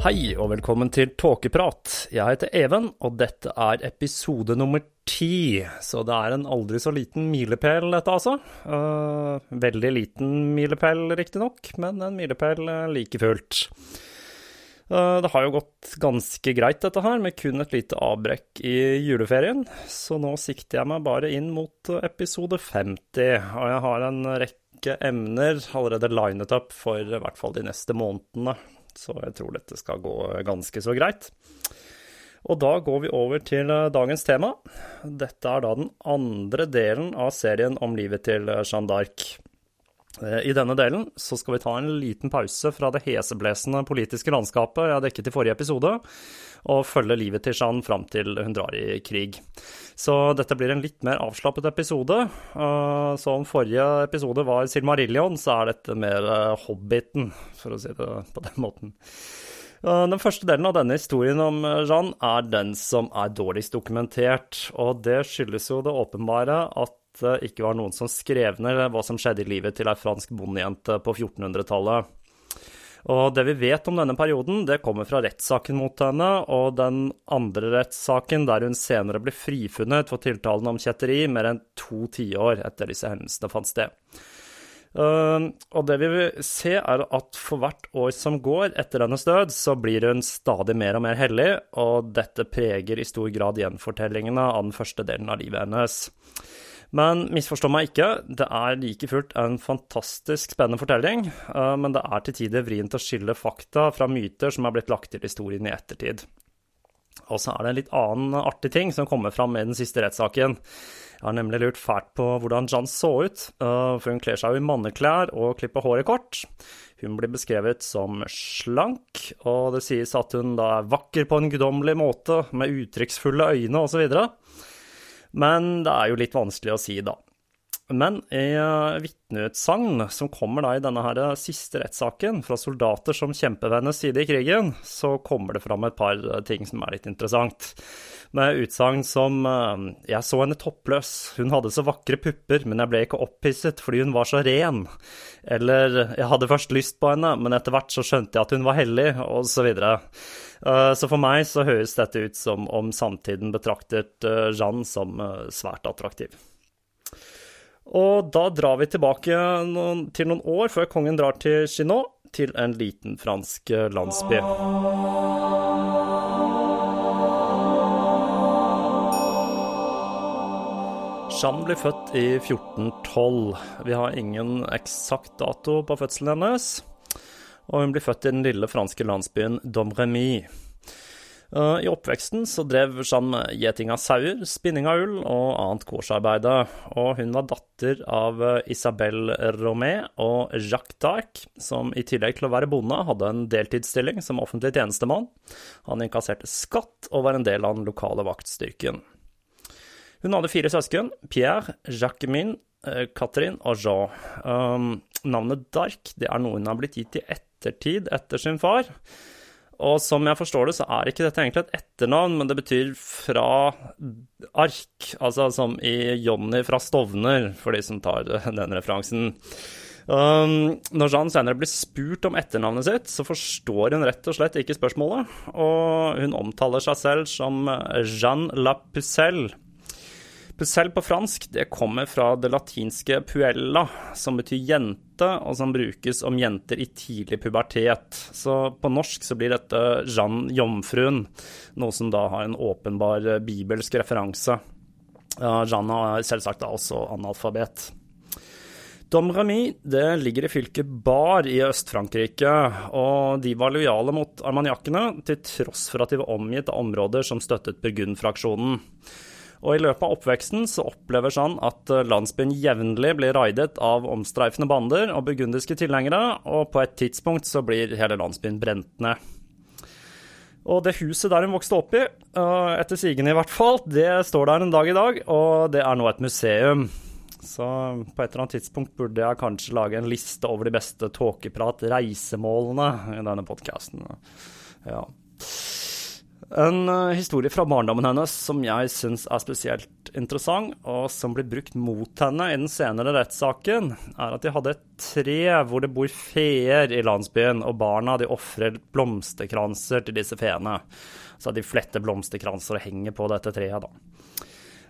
Hei og velkommen til Tåkeprat. Jeg heter Even, og dette er episode nummer ti. Så det er en aldri så liten milepæl, dette altså. Uh, veldig liten milepæl, riktignok, men en milepæl like fullt. Uh, det har jo gått ganske greit, dette her, med kun et lite avbrekk i juleferien. Så nå sikter jeg meg bare inn mot episode 50, og jeg har en rekke emner allerede linet opp for i hvert fall de neste månedene så jeg tror dette skal gå ganske så greit. Og da går vi over til eh, dagens tema. Dette er da den andre delen av serien om livet til eh, Jeanne d'Arc. Eh, I denne delen så skal vi ta en liten pause fra det heseblesende politiske landskapet jeg dekket i forrige episode, og følge livet til Jeanne fram til hun drar i krig. Så dette blir en litt mer avslappet episode. Uh, så om forrige episode var Silmarillion, så er dette mer uh, Hobbiten, for å si det på den måten. Den første delen av denne historien om Jeanne er den som er dårligst dokumentert, og det skyldes jo det åpenbare at det ikke var noen som skrev ned hva som skjedde i livet til ei fransk bondejente på 1400-tallet. Og det vi vet om denne perioden, det kommer fra rettssaken mot henne, og den andre rettssaken der hun senere ble frifunnet for tiltalen om kjetteri mer enn to tiår etter disse hendelsene fant sted. Uh, og det vi vil se, er at for hvert år som går etter hennes død, så blir hun stadig mer og mer hellig, og dette preger i stor grad gjenfortellingene av den første delen av livet hennes. Men misforstå meg ikke, det er like fullt en fantastisk spennende fortelling, eh, men det er til tider vrient å skille fakta fra myter som er blitt lagt til historien i ettertid. Og så er det en litt annen artig ting som kommer fram i den siste rettssaken. Jeg har nemlig lurt fælt på hvordan Jan så ut, eh, for hun kler seg jo i manneklær og klipper håret kort. Hun blir beskrevet som slank, og det sies at hun da er vakker på en guddommelig måte, med uttrykksfulle øyne osv. Men det er jo litt vanskelig å si, da. Men i uh, vitneutsagn som kommer da i denne her siste rettssaken, fra soldater som kjemper ved hennes side i krigen, så kommer det fram et par eh, ting som er litt interessant. Med utsagn som 'Jeg så henne toppløs, hun hadde så vakre pupper, men jeg ble ikke opphisset fordi hun var så ren'. Eller 'Jeg hadde først lyst på henne, men etter hvert så skjønte jeg at hun var hellig', og så. Eh, så for meg så høres dette ut som om samtiden betraktet eh, Jeanne som eh, svært attraktiv. Og da drar vi tilbake noen, til noen år før kongen drar til Chinon, til en liten fransk landsby. Jeanne blir født i 1412. Vi har ingen eksakt dato på fødselen hennes og hun blir født i den lille franske landsbyen Domremy. I oppveksten så drev Jeanne med gjeting av sauer, spinning av ull og annet korsarbeid. og hun var datter av Isabelle Romé og Jacques d'Arc, som i tillegg til å være bonde hadde en deltidsstilling som offentlig tjenestemann. Han inkasserte skatt og var en del av den lokale vaktstyrken. Hun hadde fire søsken, Pierre, Jacquemin, eh, Catherine og Jean. Um, navnet Dark det er noe hun har blitt gitt i ettertid etter sin far. Og som jeg forstår det, så er ikke dette egentlig et etternavn, men det betyr fra ark, altså som i Jonny fra Stovner, for de som tar den referansen. Um, når Jeanne senere blir spurt om etternavnet sitt, så forstår hun rett og slett ikke spørsmålet, og hun omtaler seg selv som Jeanne la Pucelle på fransk det kommer fra det latinske puella, som betyr jente, og som brukes om jenter i tidlig pubertet. Så på norsk så blir dette Jeanne Jomfruen, noe som da har en åpenbar bibelsk referanse. Jeanne er selvsagt da også analfabet. Domremy det ligger i fylket Bar i Øst-Frankrike, og de var lojale mot armaniakkene, til tross for at de var omgitt av områder som støttet Burgund-fraksjonen. Og i løpet av oppveksten så opplever han at eh, landsbyen jevnlig blir raidet av omstreifende bander og burgundiske tilhengere, og på et tidspunkt så blir hele landsbyen brent ned. Og det huset der hun vokste opp i, eh, etter sigende i hvert fall, det står der en dag i dag, og det er nå et museum. Så på et eller annet tidspunkt burde jeg kanskje lage en liste over de beste tåkeprat-reisemålene i denne podkasten. Ja. En uh, historie fra barndommen hennes som jeg syns er spesielt interessant, og som blir brukt mot henne i den senere rettssaken, er at de hadde et tre hvor det bor feer i landsbyen, og barna de ofrer blomsterkranser til disse feene. Så de fletter blomsterkranser og henger på dette treet, da.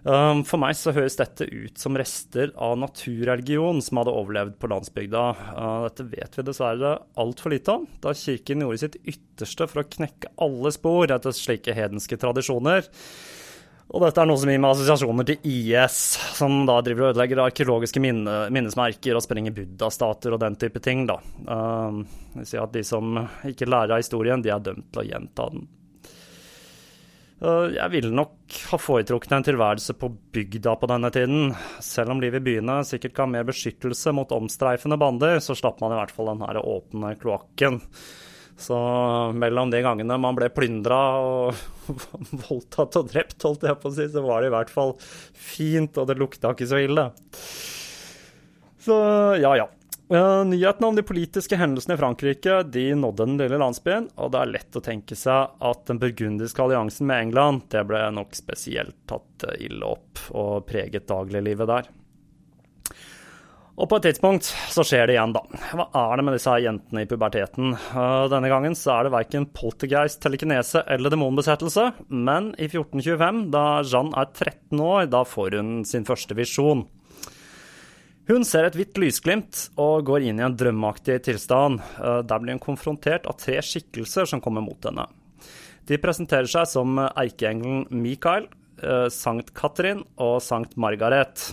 Um, for meg så høres dette ut som rester av naturreligion som hadde overlevd på landsbygda. Uh, dette vet vi dessverre altfor lite om, da kirken gjorde sitt ytterste for å knekke alle spor etter slike hedenske tradisjoner. Og dette er noe som gir meg assosiasjoner til IS, som da driver og ødelegger arkeologiske minne, minnesmerker og sprenger buddha-stater og den type ting, da. Uh, vil si at de som ikke lærer av historien, de er dømt til å gjenta den. Jeg ville nok ha foretrukket en tilværelse på bygda på denne tiden. Selv om livet i byene sikkert ga mer beskyttelse mot omstreifende bander, så slapp man i hvert fall den her åpne kloakken. Så mellom de gangene man ble plyndra og voldtatt og drept, holdt jeg på å si, så var det i hvert fall fint, og det lukta ikke så ille. Så ja, ja. Nyhetene om de politiske hendelsene i Frankrike de nådde den lille landsbyen, og det er lett å tenke seg at den burgundiske alliansen med England det ble nok spesielt tatt ille opp og preget dagliglivet der. Og på et tidspunkt så skjer det igjen, da. Hva er det med disse jentene i puberteten? Denne gangen så er det verken poltergeist, telekinese eller demonbesettelse, men i 1425, da Jeanne er 13 år, da får hun sin første visjon. Hun ser et hvitt lysglimt og går inn i en drømmeaktig tilstand. Eh, der blir hun konfrontert av tre skikkelser som kommer mot henne. De presenterer seg som erkeengelen Mikael, eh, Sankt Katrin og Sankt Margaret.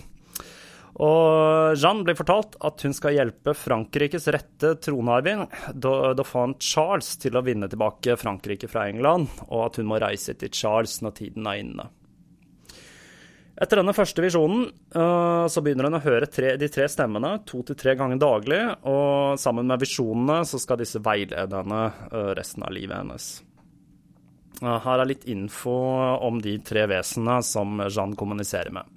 Og Jeanne blir fortalt at hun skal hjelpe Frankrikes rette tronarving, dauphin Charles, til å vinne tilbake Frankrike fra England, og at hun må reise til Charles når tiden er inne. Etter denne første visjonen uh, så begynner hun å høre tre, de tre stemmene to til tre ganger daglig, og sammen med visjonene så skal disse veilede henne uh, resten av livet hennes. Uh, her er litt info om de tre vesenene som Jeanne kommuniserer med.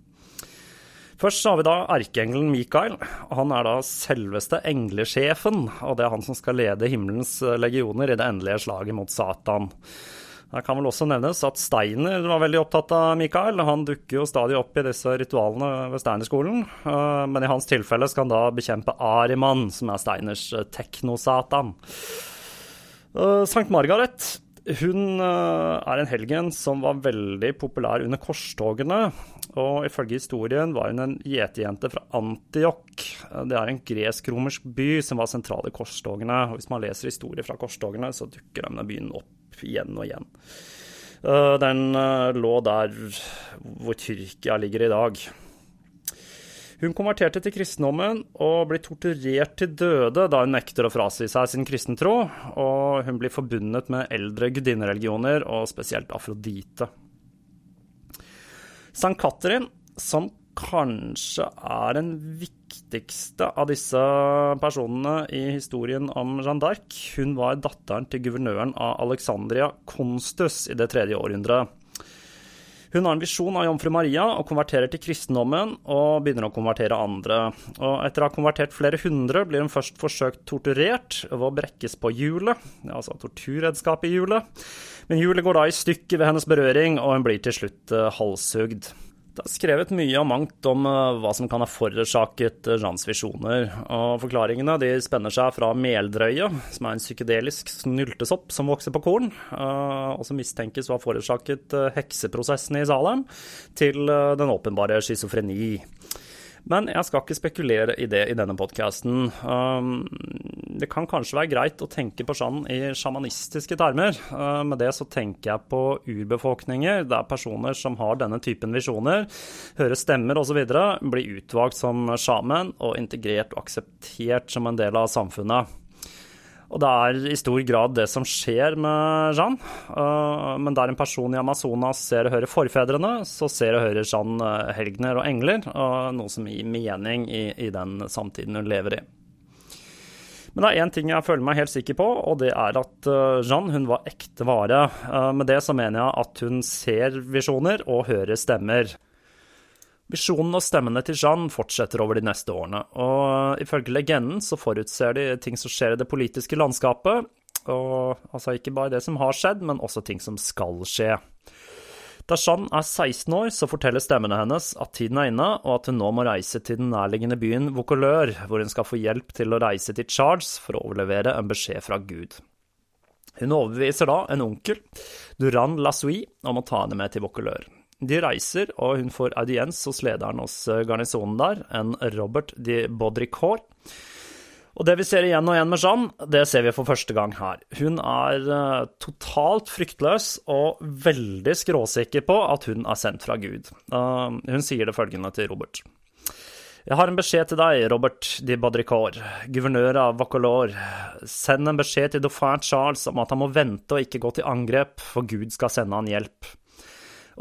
Først har vi da erkeengelen Mikael. Han er da selveste englesjefen, og det er han som skal lede himmelens legioner i det endelige slaget mot Satan. Det kan vel også nevnes at Steiner var veldig opptatt av Mikael. Han dukker jo stadig opp i disse ritualene ved Steinerskolen, eh, men i hans tilfelle skal han da bekjempe Ariman, som er Steiners eh, teknosatan. Eh, Sankt Margaret hun er en helgen som var veldig populær under korstogene. Og ifølge historien var hun en gjetejente fra Antiok. Det er en gresk-romersk by som var sentral i korstogene. Og hvis man leser historier fra korstogene, så dukker denne byen opp igjen og igjen. Eh, den eh, lå der hvor Tyrkia ligger i dag. Hun konverterte til kristendommen og blir torturert til døde da hun nekter å frasi seg sin kristentro, og hun blir forbundet med eldre gudinnereligioner, og spesielt Afrodite. Sankt Katrin, som kanskje er den viktigste av disse personene i historien om Jeanne d'Arc. Hun var datteren til guvernøren av Alexandria, Konstus, i det tredje århundret. Hun har en visjon av jomfru Maria og konverterer til kristendommen og begynner å konvertere andre. Og etter å ha konvertert flere hundre blir hun først forsøkt torturert ved å brekkes på hjulet, altså torturredskapet i hjulet. Men hjulet går da i stykker ved hennes berøring, og hun blir til slutt eh, halshugd. Det er skrevet mye og mangt om eh, hva som kan ha forårsaket eh, Jeans visjoner, og forklaringene de spenner seg fra meldrøye, som er en psykedelisk snyltesopp som vokser på korn, eh, og som mistenkes å ha forårsaket hekseprosessen i Salem, til den åpenbare schizofreni. Men jeg skal ikke spekulere i det i denne podkasten. Um, det kan kanskje være greit å tenke på sånn i sjamanistiske termer. Uh, med det så tenker jeg på urbefolkninger, der personer som har denne typen visjoner, hører stemmer osv., blir utvalgt som sjaman og integrert og akseptert som en del av samfunnet. Og det er i stor grad det som skjer med Jeanne. Uh, men der en person i Amazonas ser og hører forfedrene, så ser og hører Jeanne uh, helgener og engler, og noe som gir mening i, i den samtiden hun lever i. Men det er én ting jeg føler meg helt sikker på, og det er at Jeanne hun var ekte vare. Med det så mener jeg at hun ser visjoner og hører stemmer. Visjonen og stemmene til Jeanne fortsetter over de neste årene, og ifølge legenden så forutser de ting som skjer i det politiske landskapet, og altså ikke bare det som har skjedd, men også ting som skal skje. Da Jeanne er 16 år, så forteller stemmene hennes at tiden er inne, og at hun nå må reise til den nærliggende byen Vaucouleur, hvor hun skal få hjelp til å reise til Charles for å overlevere en beskjed fra Gud. Hun overbeviser da en onkel, Duran Lassoui, om å ta henne med til Vaucouleur. De reiser, og hun får audiens hos lederen hos garnisonen der, en Robert de Baudricourt. Og det vi ser igjen og igjen med Jeanne, det ser vi for første gang her. Hun er uh, totalt fryktløs og veldig skråsikker på at hun er sendt fra Gud. Uh, hun sier det følgende til Robert. Jeg har en beskjed til deg, Robert de Baudricourt, guvernør av Vacolor. Send en beskjed til dauphin Charles om at han må vente og ikke gå til angrep, for Gud skal sende han hjelp.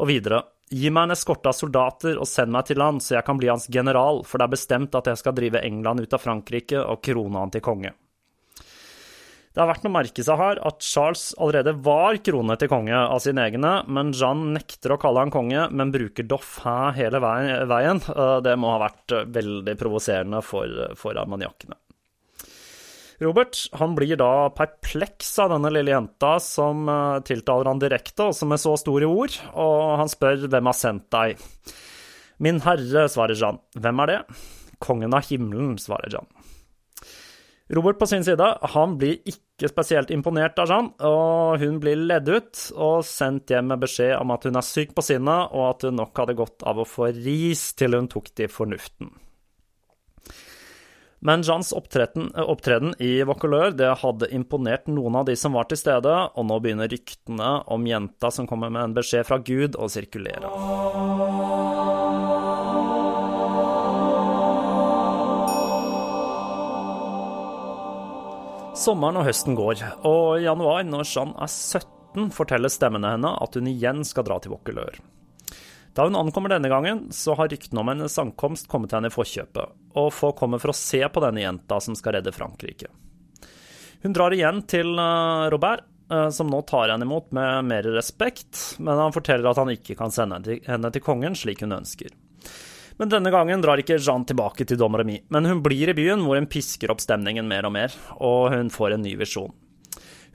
Og videre, gi meg en eskorte av soldater og send meg til han, så jeg kan bli hans general, for det er bestemt at jeg skal drive England ut av Frankrike og krone han til konge. Det er verdt å merke seg her at Charles allerede var krone til konge av sine egne, men Jeanne nekter å kalle han konge, men bruker dauphin hele veien. Det må ha vært veldig provoserende for, for armaniakkene. Robert han blir da perpleks av denne lille jenta som tiltaler han direkte, også med så store ord, og han spør hvem har sendt deg. Min herre, svarer Jean. Hvem er det? Kongen av himmelen, svarer Jean. Robert på sin side, han blir ikke spesielt imponert av Jean, og hun blir ledd ut og sendt hjem med beskjed om at hun er syk på sinnet, og at hun nok hadde godt av å få ris til hun tok til fornuften. Men Jeans opptreden, opptreden i Vaucouleur det hadde imponert noen av de som var til stede, og nå begynner ryktene om jenta som kommer med en beskjed fra Gud, å sirkulere. Sommeren og høsten går, og i januar, når Jeanne er 17, forteller stemmene henne at hun igjen skal dra til Vaucouleur. Da hun ankommer denne gangen, så har ryktene om hennes ankomst kommet henne i forkjøpet, og folk kommer for å se på denne jenta som skal redde Frankrike. Hun drar igjen til Robert, som nå tar henne imot med mer respekt, men han forteller at han ikke kan sende henne til kongen slik hun ønsker. Men denne gangen drar ikke Jeanne tilbake til Dom Remy, men hun blir i byen, hvor hun pisker opp stemningen mer og mer, og hun får en ny visjon.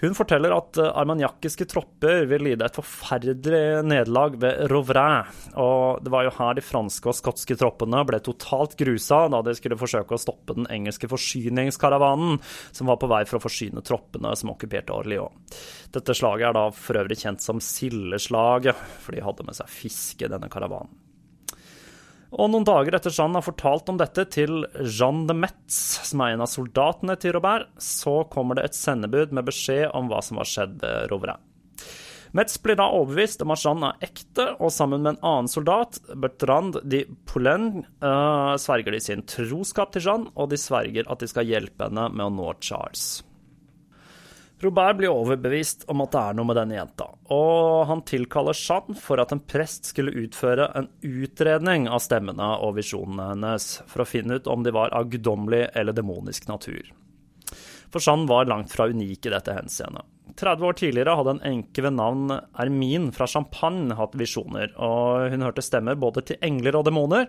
Hun forteller at armaniakiske tropper vil lide et forferdelig nederlag ved Rouvray, og det var jo her de franske og skotske troppene ble totalt grusa da de skulle forsøke å stoppe den engelske forsyningskaravanen som var på vei for å forsyne troppene som okkuperte Orléans. Dette slaget er da for øvrig kjent som Sildeslaget, for de hadde med seg fiske i denne karavanen. Og noen dager etter Jeanne har fortalt om dette til Jeanne de Metz, som er en av soldatene til Robert, så kommer det et sendebud med beskjed om hva som har skjedd ved Rouvray. Metz blir da overbevist om at Jeanne er ekte, og sammen med en annen soldat, Bertrand de Poulain, uh, sverger de sin troskap til Jeanne, og de sverger at de skal hjelpe henne med å nå Charles. Robert blir overbevist om at det er noe med denne jenta, og han tilkaller Jeanne for at en prest skulle utføre en utredning av stemmene og visjonene hennes, for å finne ut om de var av guddommelig eller demonisk natur. For Jeanne var langt fra unik i dette henseende. 30 år tidligere hadde en enke ved navn Ermin fra Champagne hatt visjoner, og hun hørte stemmer både til engler og demoner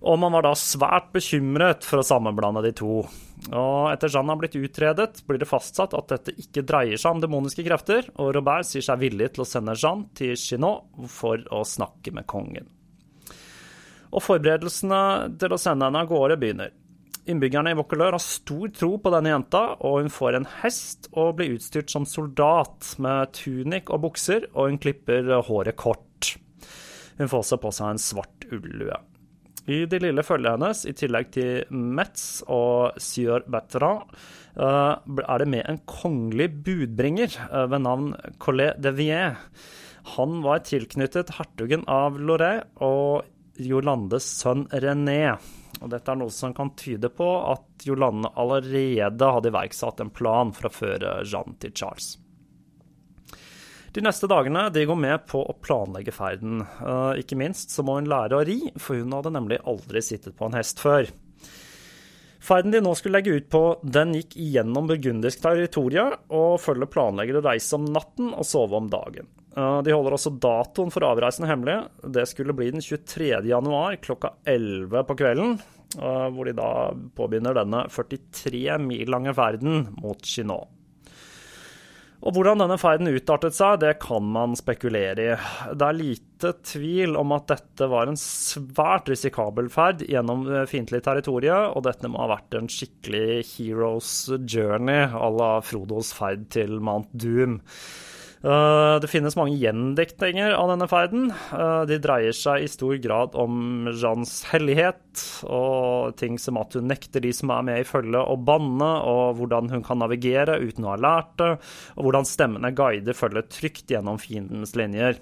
og man var da svært bekymret for å sammenblande de to. Og etter Jeanne har blitt utredet, blir det fastsatt at dette ikke dreier seg om demoniske krefter, og Robert sier seg villig til å sende Jeanne til Chinot for å snakke med kongen. Og forberedelsene til å sende henne av gårde begynner. Innbyggerne i Vaucouleur har stor tro på denne jenta, og hun får en hest og blir utstyrt som soldat med tunik og bukser, og hun klipper håret kort. Hun får også på seg en svart ullue. I det lille følget hennes, i tillegg til Metz og Sieur Bertrand, eh, er det med en kongelig budbringer eh, ved navn Collet de Vier. Han var tilknyttet hertugen av Lorraine og Jolandes sønn René. Og dette er noe som kan tyde på at Jolande allerede hadde iverksatt en plan for å føre Jeanne til Charles. De neste dagene de går med på å planlegge ferden. Uh, ikke minst så må hun lære å ri, for hun hadde nemlig aldri sittet på en hest før. Ferden de nå skulle legge ut på, den gikk igjennom burgundisk territorium, og følger planlegger å reise om natten og sove om dagen. Uh, de holder også datoen for avreisen hemmelig. Det skulle bli den 23. januar klokka 11 på kvelden, uh, hvor de da påbegynner denne 43 mil lange ferden mot Chinot. Og hvordan denne ferden utartet seg, det kan man spekulere i. Det er lite tvil om at dette var en svært risikabel ferd gjennom fiendtlig territorium, og dette må ha vært en skikkelig heroes journey à la Frodos ferd til Mount Doom. Eh, det finnes mange gjendiktninger av denne ferden. Eh, de dreier seg i stor grad om Jeans hellighet, og ting som at hun nekter de som er med i følget å banne, og hvordan hun kan navigere uten å ha lært det, og hvordan stemmene guider følget trygt gjennom fiendens linjer.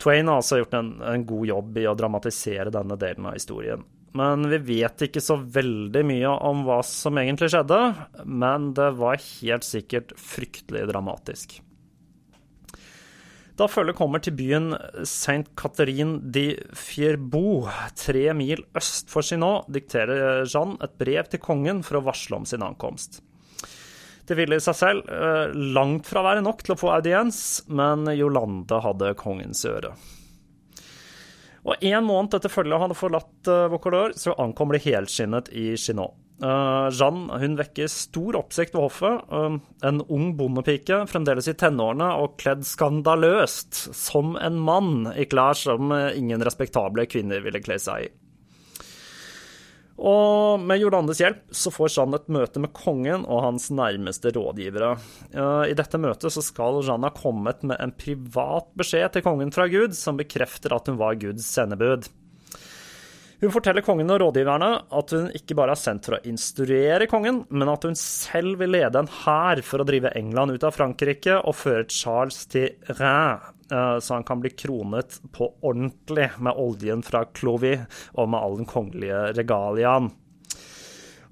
Twain har altså gjort en, en god jobb i å dramatisere denne delen av historien. Men vi vet ikke så veldig mye om hva som egentlig skjedde, men det var helt sikkert fryktelig dramatisk. Da følget kommer til byen Saint Catherine de Fierbourg, tre mil øst for Chinon, dikterer Jeanne et brev til kongen for å varsle om sin ankomst. Det ville i seg selv eh, langt fra være nok til å få audiens, men Jolande hadde kongens øre. Og en måned etter følget hadde forlatt Vaucouleur, så ankommer det helskinnet i Chinon. Uh, Jeanne hun vekker stor oppsikt ved hoffet. Uh, en ung bondepike, fremdeles i tenårene og kledd skandaløst som en mann i klær som uh, ingen respektable kvinner ville kle seg i. Og med Jordandes hjelp så får Jeanne et møte med kongen og hans nærmeste rådgivere. I dette møtet så skal Jeanne ha kommet med en privat beskjed til kongen fra Gud, som bekrefter at hun var Guds sendebud. Hun forteller kongen og rådgiverne at hun ikke bare er sendt for å instruere kongen, men at hun selv vil lede en hær for å drive England ut av Frankrike og føre Charles til Rhin, eh, så han kan bli kronet på ordentlig med oljen fra Clovis og med all den kongelige regaliaen.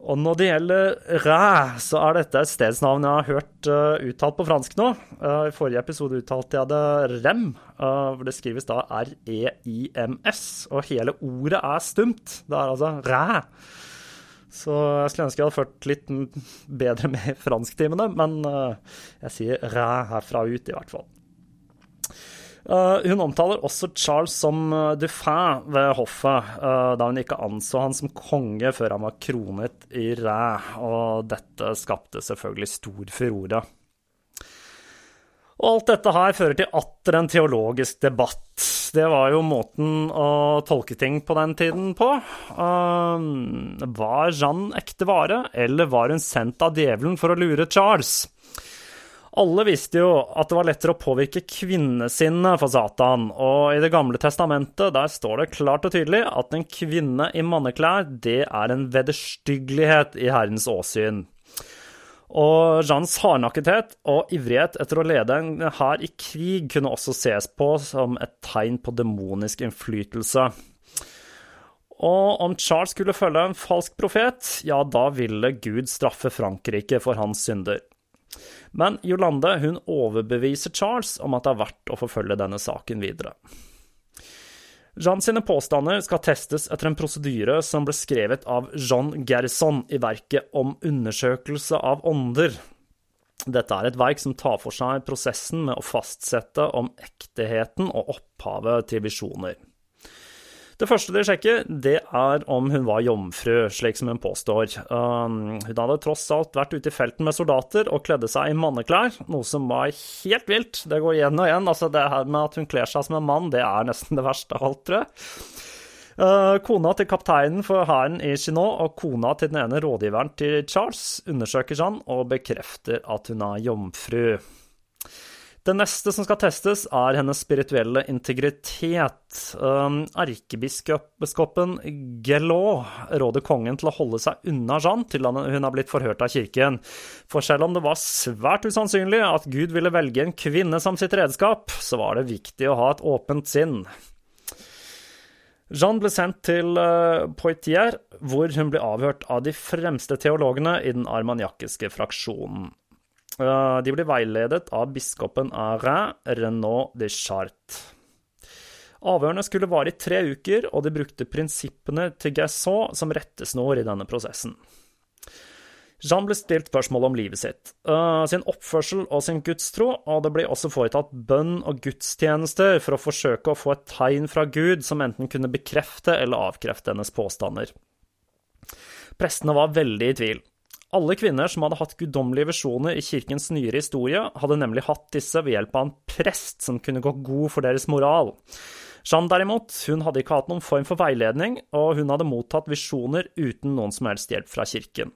Og når det gjelder Ræ, så er dette et stedsnavn jeg har hørt uh, uttalt på fransk nå. Uh, I forrige episode uttalte jeg det Rem, uh, hvor det skrives da R-E-I-M-S. Og hele ordet er stumt. Det er altså Ræ. Så jeg skulle ønske jeg hadde ført litt bedre med i fransktimene, men jeg sier Ræ herfra ut, i hvert fall. Uh, hun omtaler også Charles som Dufin ved hoffet, uh, da hun ikke anså han som konge før han var kronet i Ræ, og dette skapte selvfølgelig stor furore. Og alt dette her fører til atter en teologisk debatt. Det var jo måten å tolke ting på den tiden på. var Jeanne ekte vare, eller var hun sendt av djevelen for å lure Charles? Alle visste jo at det var lettere å påvirke kvinnesinnet for Satan, og i Det gamle testamentet der står det klart og tydelig at en kvinne i manneklær, det er en vederstyggelighet i Herrens åsyn. Og Jeans hardnakkethet og ivrighet etter å lede en hær i krig kunne også ses på som et tegn på demonisk innflytelse. Og om Charles skulle følge en falsk profet, ja, da ville Gud straffe Frankrike for hans synder. Men Jolande hun overbeviser Charles om at det er verdt å forfølge denne saken videre. Jean sine påstander skal testes etter en prosedyre som ble skrevet av John Gerson i verket om undersøkelse av ånder. Dette er et verk som tar for seg prosessen med å fastsette om ekteheten og opphavet til visjoner. Det første de sjekker, det er om hun var jomfru, slik som hun påstår. Um, hun hadde tross alt vært ute i felten med soldater og kledde seg i manneklær, noe som var helt vilt. Det går igjen og igjen. Altså, det her med at hun kler seg som en mann, det er nesten det verste av alt, tror jeg. Uh, kona til kapteinen for hæren i Chinon og kona til den ene rådgiveren til Charles undersøker han og bekrefter at hun er jomfru. Det neste som skal testes, er hennes spirituelle integritet. Um, erkebiskopen Gelot råder kongen til å holde seg unna Jeanne til hun har blitt forhørt av kirken. For selv om det var svært usannsynlig at Gud ville velge en kvinne som sitt redskap, så var det viktig å ha et åpent sinn. Jeanne ble sendt til uh, Poitiers, hvor hun ble avhørt av de fremste teologene i den armaniakiske fraksjonen. De ble veiledet av biskopen av Rhin, Renaud de Chartres. Avhørene skulle vare i tre uker, og de brukte prinsippene til Gaisson som rettesnor i denne prosessen. Jean ble stilt spørsmål om livet sitt, uh, sin oppførsel og sin gudstro, og det ble også foretatt bønn og gudstjenester for å forsøke å få et tegn fra Gud som enten kunne bekrefte eller avkrefte hennes påstander. Prestene var veldig i tvil, Alle kvinner som hadde hatt guddommelige visjoner i kirkens nyere historie, hadde nemlig hatt disse ved hjelp av en prest som kunne gå god for deres moral. Jeanne derimot, hun hadde ikke hatt noen form for veiledning, og hun hadde mottatt visjoner uten noen som helst hjelp fra kirken.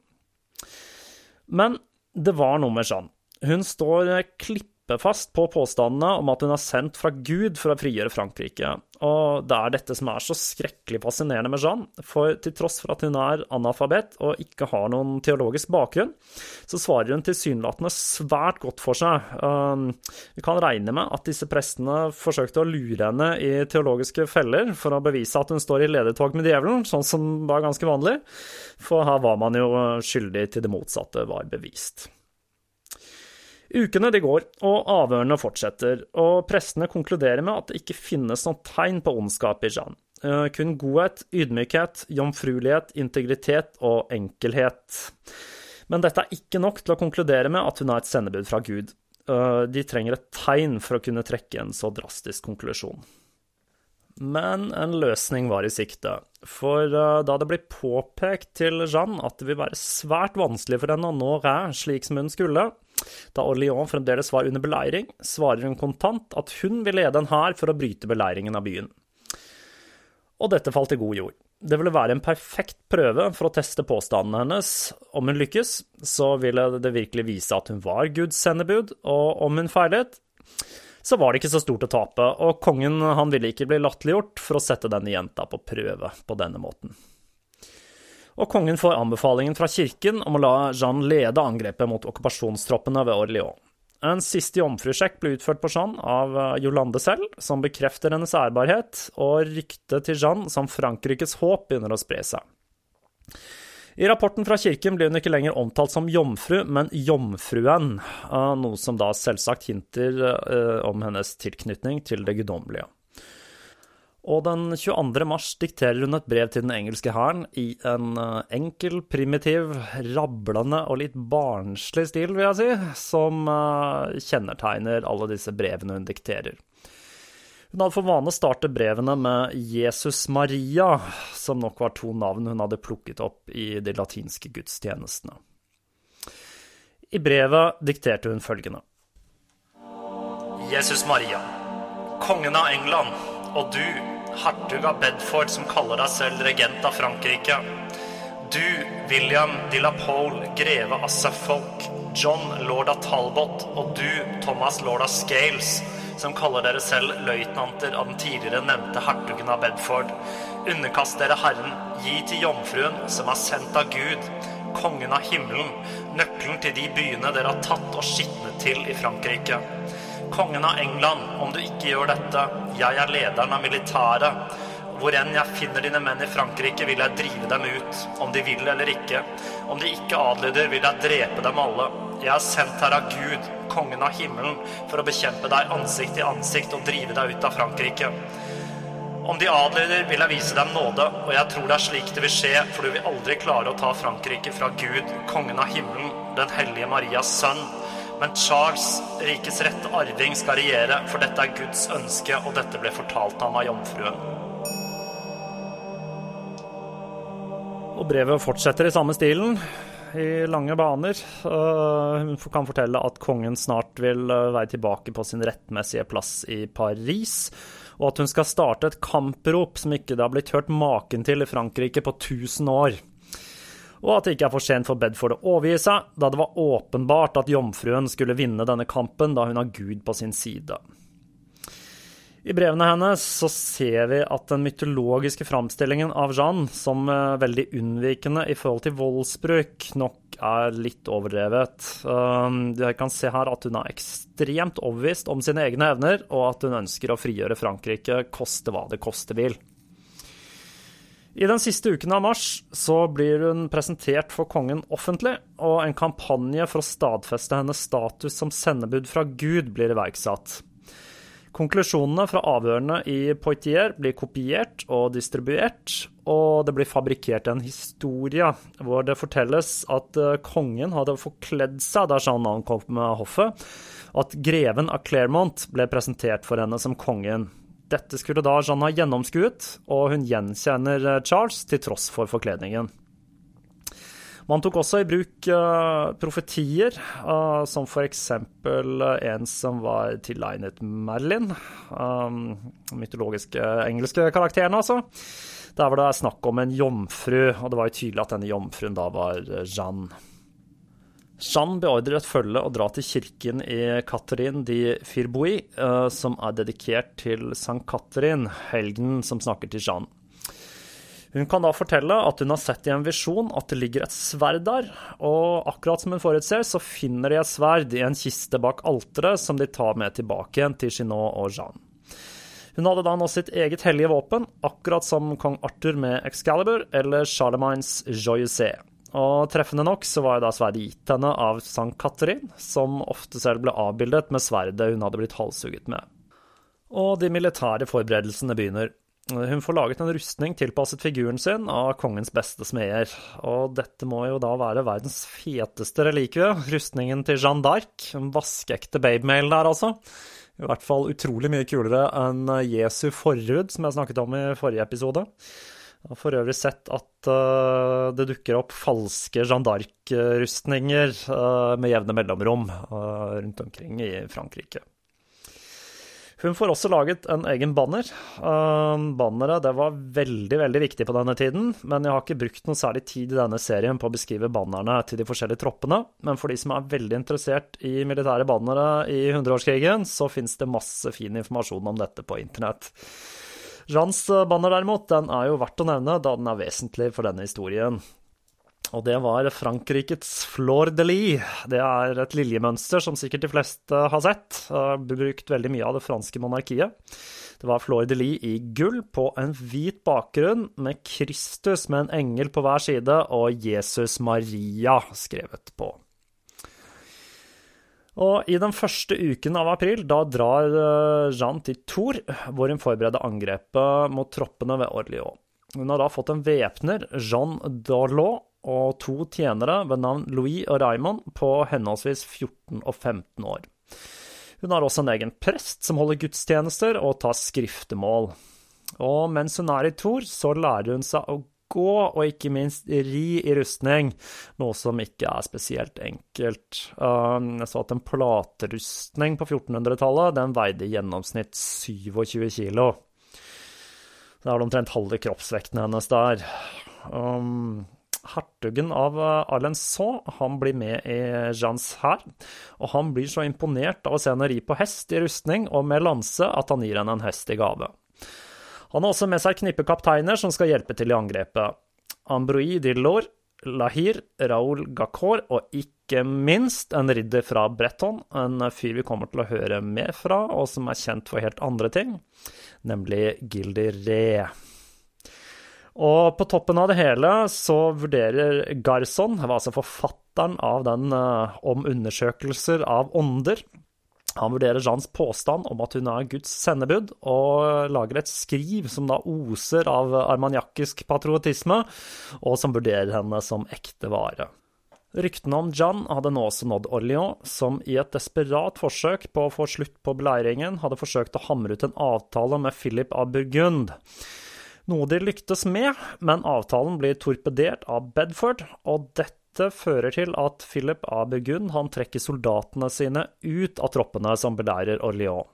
Men det var noe med Jeanne. Hun står klippefast på påstandene om at hun er sendt fra Gud for å frigjøre Frankrike. Og det er dette som er så skrekkelig fascinerende med Jeanne, for til tross for at hun er analfabet og ikke har noen teologisk bakgrunn, så svarer hun tilsynelatende svært godt for seg. Um, vi kan regne med at disse prestene forsøkte å lure henne i teologiske feller for å bevise at hun står i ledetog med djevelen, sånn som var ganske vanlig, for her var man jo skyldig til det motsatte var bevist. Ukene de går, og avhørene fortsetter, og prestene konkluderer med at det ikke finnes noe tegn på ondskap i Jeanne. Eh, kun godhet, ydmykhet, jomfruelighet, integritet og enkelhet. Men dette er ikke nok til å konkludere med at hun er et sendebud fra Gud. Eh, de trenger et tegn for å kunne trekke en så drastisk konklusjon. Men en løsning var i sikte, for eh, da det blir påpekt til Jeanne at det vil være svært vanskelig for henne å nå Ræ slik som hun skulle, da Orléans fremdeles var under beleiring, svarer hun kontant at hun vil lede en hær for å bryte beleiringen av byen. Og dette falt i god jord. Det ville være en perfekt prøve for å teste påstandene hennes. Om hun lykkes, så ville det virkelig vise at hun var Guds sendebud, og om hun feilet, så var det ikke så stort å tape, og kongen han ville ikke bli latterliggjort for å sette denne jenta på prøve på denne måten og kongen får anbefalingen fra kirken om å la Jeanne lede angrepet mot okkupasjonstroppene ved Orléans. En siste jomfrusjekk ble utført på Jeanne av eh, Jolande selv, som bekrefter hennes ærbarhet, og ryktet til Jeanne som Frankrikes håp begynner å spre seg. I rapporten fra kirken blir hun ikke lenger omtalt som jomfru, men jomfruen, eh, noe som da selvsagt hinter eh, om hennes tilknytning til det guddommelige og den 22. mars dikterer hun et brev til den engelske hæren i en eh, enkel, primitiv, rablende og litt barnslig stil, vil jeg si, som eh, kjennetegner alle disse brevene hun dikterer. Hun hadde for vane å starte brevene med Jesus Maria, som nok var to navn hun hadde plukket opp i de latinske gudstjenestene. I brevet dikterte hun følgende. Jesus Maria, kongen av England, og du hertug av Bedford som kaller deg selv regent av Frankrike. Du, William de la Pole, greve av Suffolk, John lord av Talbot og du, Thomas lord av Scales, som kaller dere selv løytnanter av den tidligere nevnte hertugen av Bedford, underkast dere Herren, gi til jomfruen, som er sendt av Gud, kongen av himmelen, nøkkelen til de byene dere har tatt og skitnet til i Frankrike kongen av England, om du ikke gjør dette, jeg er lederen av militæret. Hvor enn jeg finner dine menn i Frankrike, vil jeg drive dem ut, om de vil eller ikke. Om de ikke adlyder, vil jeg drepe dem alle. Jeg er sendt her av Gud, kongen av himmelen, for å bekjempe deg ansikt til ansikt og drive deg ut av Frankrike. Om de adlyder, vil jeg vise dem nåde, og jeg tror det er slik det vil skje, for du vil aldri klare å ta Frankrike fra Gud, kongen av himmelen, den hellige Marias sønn, men Charles, rikets rette arving, skal regjere, for dette er Guds ønske, og dette ble fortalt ham av jomfruen. Og brevet fortsetter i samme stilen, i lange baner. Hun kan fortelle at kongen snart vil eh, være tilbake på sin rettmessige plass i Paris, og at hun skal starte et kamprop som ikke det har blitt hørt maken til i Frankrike på 1000 år og at det ikke er for sent for Bedford å overgi seg, da det var åpenbart at jomfruen skulle vinne denne kampen da hun har Gud på sin side. I brevene hennes så ser vi at den mytologiske framstillingen av Jeanne som eh, veldig unnvikende i forhold til voldsbruk nok er litt overdrevet. Um, jeg kan se her at hun er ekstremt overbevist om sine egne evner, og at hun ønsker å frigjøre Frankrike, koste hva det koste vil. I den siste uken av mars så blir hun presentert for kongen offentlig, og en kampanje for å stadfeste hennes status som sendebud fra Gud blir iverksatt. Konklusjonene fra avhørene i Poitiers blir kopiert og distribuert, og det blir fabrikkert en historie hvor det fortelles at eh, kongen hadde forkledd seg da Jeanne ankom med hoffet, at greven av Clermont ble presentert for henne som kongen. Dette skulle da Jeanne ha gjennomskuet, og hun gjenkjenner eh, Charles til tross for forkledningen. Man tok også i bruk uh, profetier, uh, som eksempel uh, en som var tilegnet Merlin. Um, mytologiske engelske karakteren, altså. Der var det snakk om en jomfru, og det var jo tydelig at denne jomfruen da var Jeanne. Jeanne beordrer et følge å dra til kirken i Catherine de Firboui, som er dedikert til Sankt Catherine, helgen som snakker til Jeanne. Hun kan da fortelle at hun har sett i en visjon at det ligger et sverd der, og akkurat som hun forutser, så finner de et sverd i en kiste bak alteret som de tar med tilbake igjen til Chinot og Jeanne. Hun hadde da nå sitt eget hellige våpen, akkurat som kong Arthur med Excalibur eller Charlemagnes Joyeussé. Og treffende nok så var jo da sverdet gitt henne av Sankt Catherine, som ofte selv ble avbildet med sverdet hun hadde blitt halshugget med. Og de militære forberedelsene begynner. Hun får laget en rustning tilpasset figuren sin av kongens beste smeder, og dette må jo da være verdens feteste relikvie, rustningen til Jeanne d'Arc, en vaskeekte babemail der, altså. I hvert fall utrolig mye kulere enn Jesu forhud, som jeg snakket om i forrige episode. Jeg har for øvrig sett at uh, det dukker opp falske Jeanne d'Arc-rustninger uh, med jevne mellomrom uh, rundt omkring i Frankrike. Hun får også laget en egen banner. Banneret det var veldig veldig viktig på denne tiden, men jeg har ikke brukt noe særlig tid i denne serien på å beskrive bannerne til de forskjellige troppene. Men for de som er veldig interessert i militære bannere i hundreårskrigen, så fins det masse fin informasjon om dette på internett. Jeans banner derimot, den er jo verdt å nevne, da den er vesentlig for denne historien. Og det var Frankrikes Flor de lis. Det er et liljemønster som sikkert de fleste har sett. Brukt veldig mye av det franske monarkiet. Det var Flor de lis i gull på en hvit bakgrunn med Kristus med en engel på hver side og Jesus Maria skrevet på. Og i den første uken av april, da drar eh, Jeanne til Tour, hvor hun forbereder angrepet mot troppene ved Orléans. Hun har da fått en væpner, Jean Darlot, og to tjenere ved navn Louis og Raymond på henholdsvis 14 og 15 år. Hun har også en egen prest som holder gudstjenester og tar skriftemål. Og mens hun er i Tor, så lærer hun seg å gå, og ikke minst ri i rustning, noe som ikke er spesielt enkelt. Um, jeg så at en platerustning på 1400-tallet, den veide i gjennomsnitt 27 kilo. Det er omtrent halve kroppsvekten hennes der. Um, hertugen av eh, Alençon han blir med i Jeans hær, og han blir så imponert av å se henne ri på hest i rustning og med lanse at han gir henne en hest i gave. Han har også med seg knippe kapteiner som skal hjelpe til i angrepet. Ambroi Dillor, Lahir, Raoul Gacor og ikke minst en ridder fra Bretton, en fyr vi kommer til å høre mer fra, og som er kjent for helt andre ting, nemlig Gildy Re. Og på toppen av det hele så vurderer Garson, altså forfatteren av den uh, om undersøkelser av ånder, han vurderer Jeans påstand om at hun er Guds sendebud, og lager et skriv som da oser av armaniakisk patriotisme, og som vurderer henne som ekte vare. Ryktene om Jeanne hadde nå også nådd Orléans, som i et desperat forsøk på å få slutt på beleiringen hadde forsøkt å hamre ut en avtale med Philip av Burgund. Noe de lyktes med, men avtalen blir torpedert av Bedford, og dette fører til at Philip av Burgund trekker soldatene sine ut av troppene som beleirer Orléans,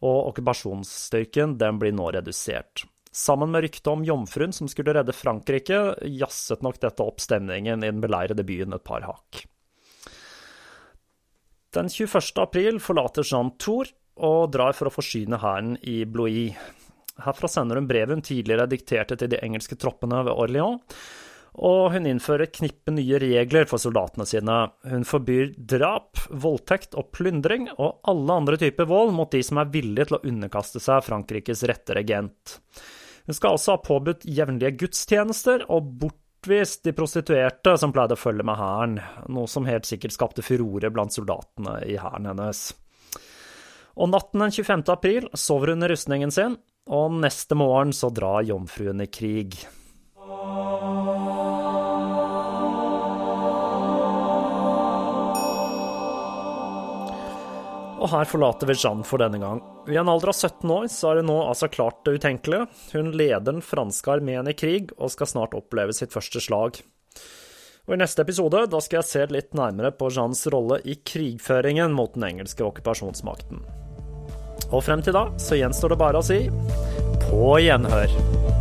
og okkupasjonsstyrken den blir nå redusert. Sammen med ryktet om jomfruen som skulle redde Frankrike, jazzet nok dette opp stemningen i den beleirede byen et par hakk. Den 21. april forlater Jean Tour og drar for å forsyne hæren i Blois. Herfra sender hun brevet hun tidligere dikterte til de engelske troppene ved Orléans, og hun innfører et knippe nye regler for soldatene sine. Hun forbyr drap, voldtekt og plyndring, og alle andre typer vold mot de som er villige til å underkaste seg Frankrikes rette regent. Hun skal også ha påbudt jevnlige gudstjenester og bortvist de prostituerte som pleide å følge med hæren, noe som helt sikkert skapte furore blant soldatene i hæren hennes. Og natten den 25. april sover hun i rustningen sin, og neste morgen så drar jomfruen i krig. Og her forlater vi Jeanne for denne gang. I en alder av 17 år så er hun nå altså klart det utenkelige. Hun leder den franske armeen i krig, og skal snart oppleve sitt første slag. Og I neste episode da skal jeg se litt nærmere på Jeannes rolle i krigføringen mot den engelske okkupasjonsmakten. Og frem til da så gjenstår det bare å si på gjenhør.